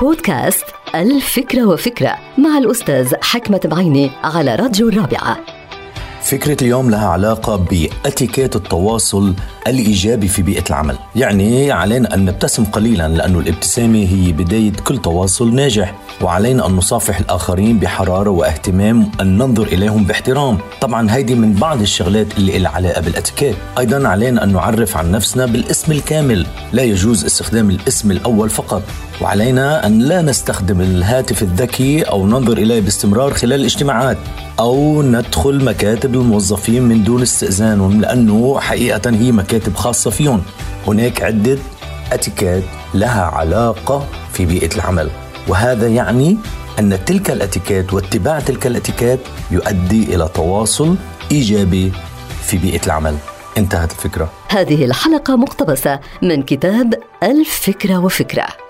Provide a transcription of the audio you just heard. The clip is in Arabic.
بودكاست الفكرة وفكرة مع الأستاذ حكمة بعيني على راديو الرابعة. فكرة اليوم لها علاقة بأتيكيت التواصل الإيجابي في بيئة العمل. يعني علينا أن نبتسم قليلا لأن الابتسامة هي بداية كل تواصل ناجح وعلينا أن نصافح الآخرين بحرارة واهتمام أن ننظر إليهم باحترام. طبعا هيدي من بعض الشغلات اللي لها علاقة بالأتيكيت. أيضا علينا أن نعرف عن نفسنا بالاسم الكامل. لا يجوز استخدام الاسم الأول فقط. وعلينا أن لا نستخدم الهاتف الذكي أو ننظر إليه باستمرار خلال الاجتماعات أو ندخل مكاتب الموظفين من دون استئذانهم لأنه حقيقة هي مكاتب خاصة فيهم. هناك عدة اتيكيت لها علاقة في بيئة العمل وهذا يعني أن تلك الاتيكيت واتباع تلك الاتيكيت يؤدي إلى تواصل إيجابي في بيئة العمل. انتهت الفكرة. هذه الحلقة مقتبسة من كتاب الفكرة وفكرة.